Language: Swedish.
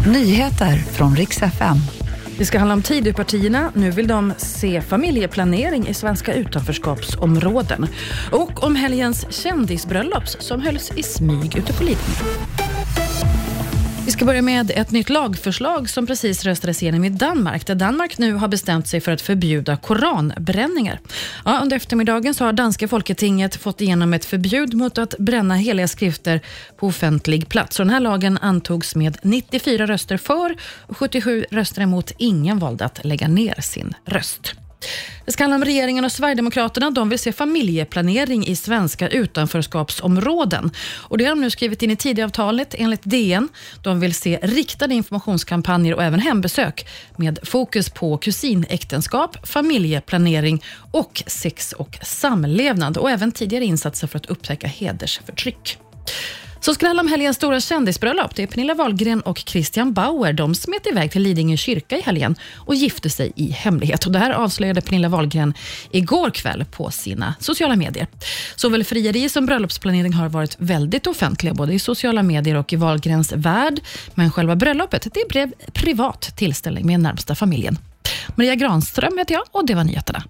Nyheter från riks FM. Det ska handla om Tidöpartierna. Nu vill de se familjeplanering i svenska utanförskapsområden. Och om helgens kändisbröllop som hölls i smyg ute på Lidingö. Vi ska börja med ett nytt lagförslag som precis röstades igenom i Danmark, där Danmark nu har bestämt sig för att förbjuda koranbränningar. Ja, under eftermiddagen så har danska folketinget fått igenom ett förbud mot att bränna heliga skrifter på offentlig plats. Och den här lagen antogs med 94 röster för och 77 röster emot. Ingen valde att lägga ner sin röst. Det ska handla om regeringen och Sverigedemokraterna. De vill se familjeplanering i svenska utanförskapsområden. Och det har de nu skrivit in i Tidöavtalet enligt DN. De vill se riktade informationskampanjer och även hembesök med fokus på kusinäktenskap, familjeplanering och sex och samlevnad och även tidigare insatser för att upptäcka hedersförtryck. Så ska det handla om helgens stora kändisbröllop. Det är Pernilla Wahlgren och Christian Bauer. De smet iväg till Lidingö kyrka i helgen och gifte sig i hemlighet. Och det här avslöjade Pernilla Wahlgren igår kväll på sina sociala medier. Såväl frieri som bröllopsplanering har varit väldigt offentliga, både i sociala medier och i Wahlgrens värld. Men själva bröllopet det blev privat tillställning med närmsta familjen. Maria Granström heter jag och det var nyheterna.